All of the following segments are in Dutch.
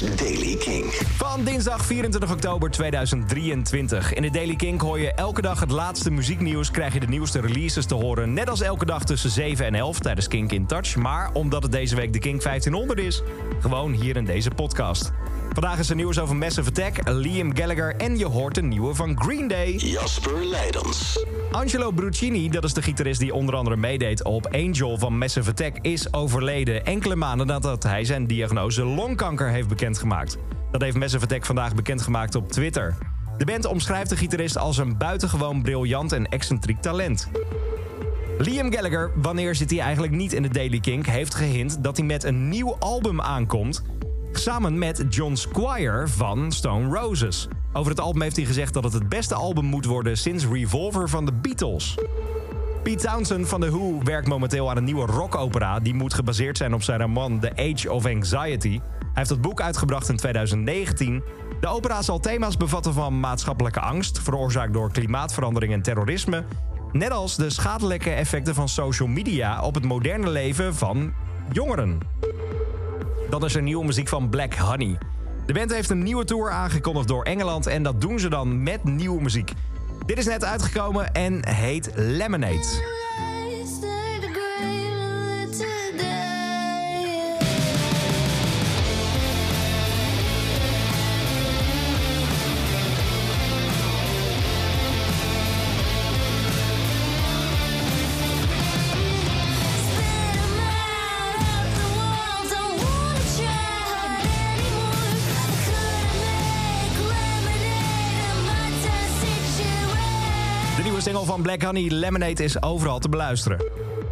Daily King. Van dinsdag 24 oktober 2023. In de Daily King hoor je elke dag het laatste muzieknieuws. Krijg je de nieuwste releases te horen. Net als elke dag tussen 7 en 11 tijdens Kink in Touch. Maar omdat het deze week de Kink 1500 is, gewoon hier in deze podcast. Vandaag is er nieuws over Massive Attack, Liam Gallagher en je hoort een nieuwe van Green Day. Jasper Leidens. Angelo Bruccini, dat is de gitarist die onder andere meedeed op Angel van Massive Attack, is overleden enkele maanden nadat hij zijn diagnose longkanker heeft bekendgemaakt. Dat heeft Massive Attack vandaag bekendgemaakt op Twitter. De band omschrijft de gitarist als een buitengewoon briljant en excentriek talent. Liam Gallagher, wanneer zit hij eigenlijk niet in de Daily Kink, heeft gehint dat hij met een nieuw album aankomt. Samen met John Squire van Stone Roses. Over het album heeft hij gezegd dat het het beste album moet worden sinds Revolver van de Beatles. Pete Townsend van The Who werkt momenteel aan een nieuwe rockopera... die moet gebaseerd zijn op zijn roman The Age of Anxiety. Hij heeft het boek uitgebracht in 2019. De opera zal thema's bevatten van maatschappelijke angst... veroorzaakt door klimaatverandering en terrorisme... net als de schadelijke effecten van social media... op het moderne leven van jongeren. Dan is er nieuwe muziek van Black Honey. De band heeft een nieuwe tour aangekondigd door Engeland... en dat doen ze dan met nieuwe muziek. Dit is net uitgekomen en heet Lemonade. Nieuwe single van Black Honey, Lemonade, is overal te beluisteren.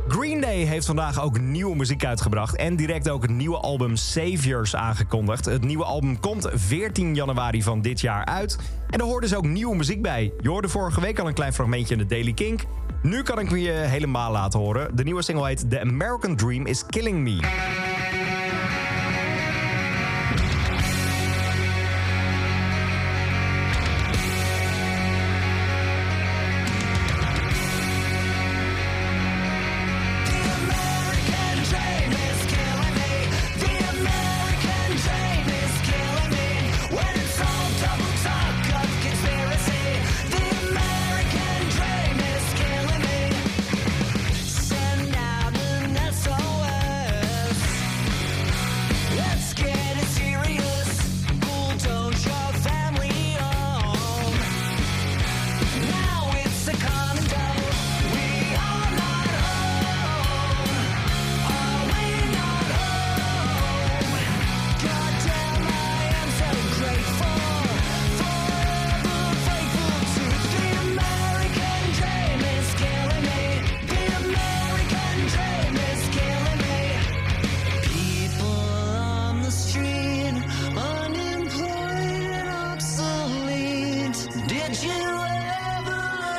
Green Day heeft vandaag ook nieuwe muziek uitgebracht... en direct ook het nieuwe album Saviors aangekondigd. Het nieuwe album komt 14 januari van dit jaar uit. En er hoort dus ook nieuwe muziek bij. Je hoorde vorige week al een klein fragmentje in de Daily Kink. Nu kan ik me je helemaal laten horen. De nieuwe single heet The American Dream is Killing Me.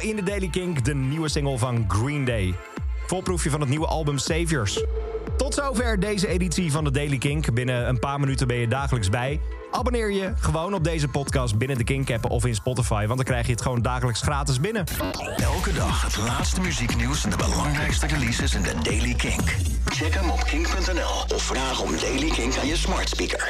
in de Daily Kink, de nieuwe single van Green Day. Volproefje van het nieuwe album Saviors. Tot zover deze editie van de Daily Kink. Binnen een paar minuten ben je dagelijks bij. Abonneer je gewoon op deze podcast binnen de Kink-app of in Spotify... want dan krijg je het gewoon dagelijks gratis binnen. Elke dag het laatste muzieknieuws en de belangrijkste releases in de Daily Kink. Check hem op kink.nl of vraag om Daily Kink aan je smart speaker.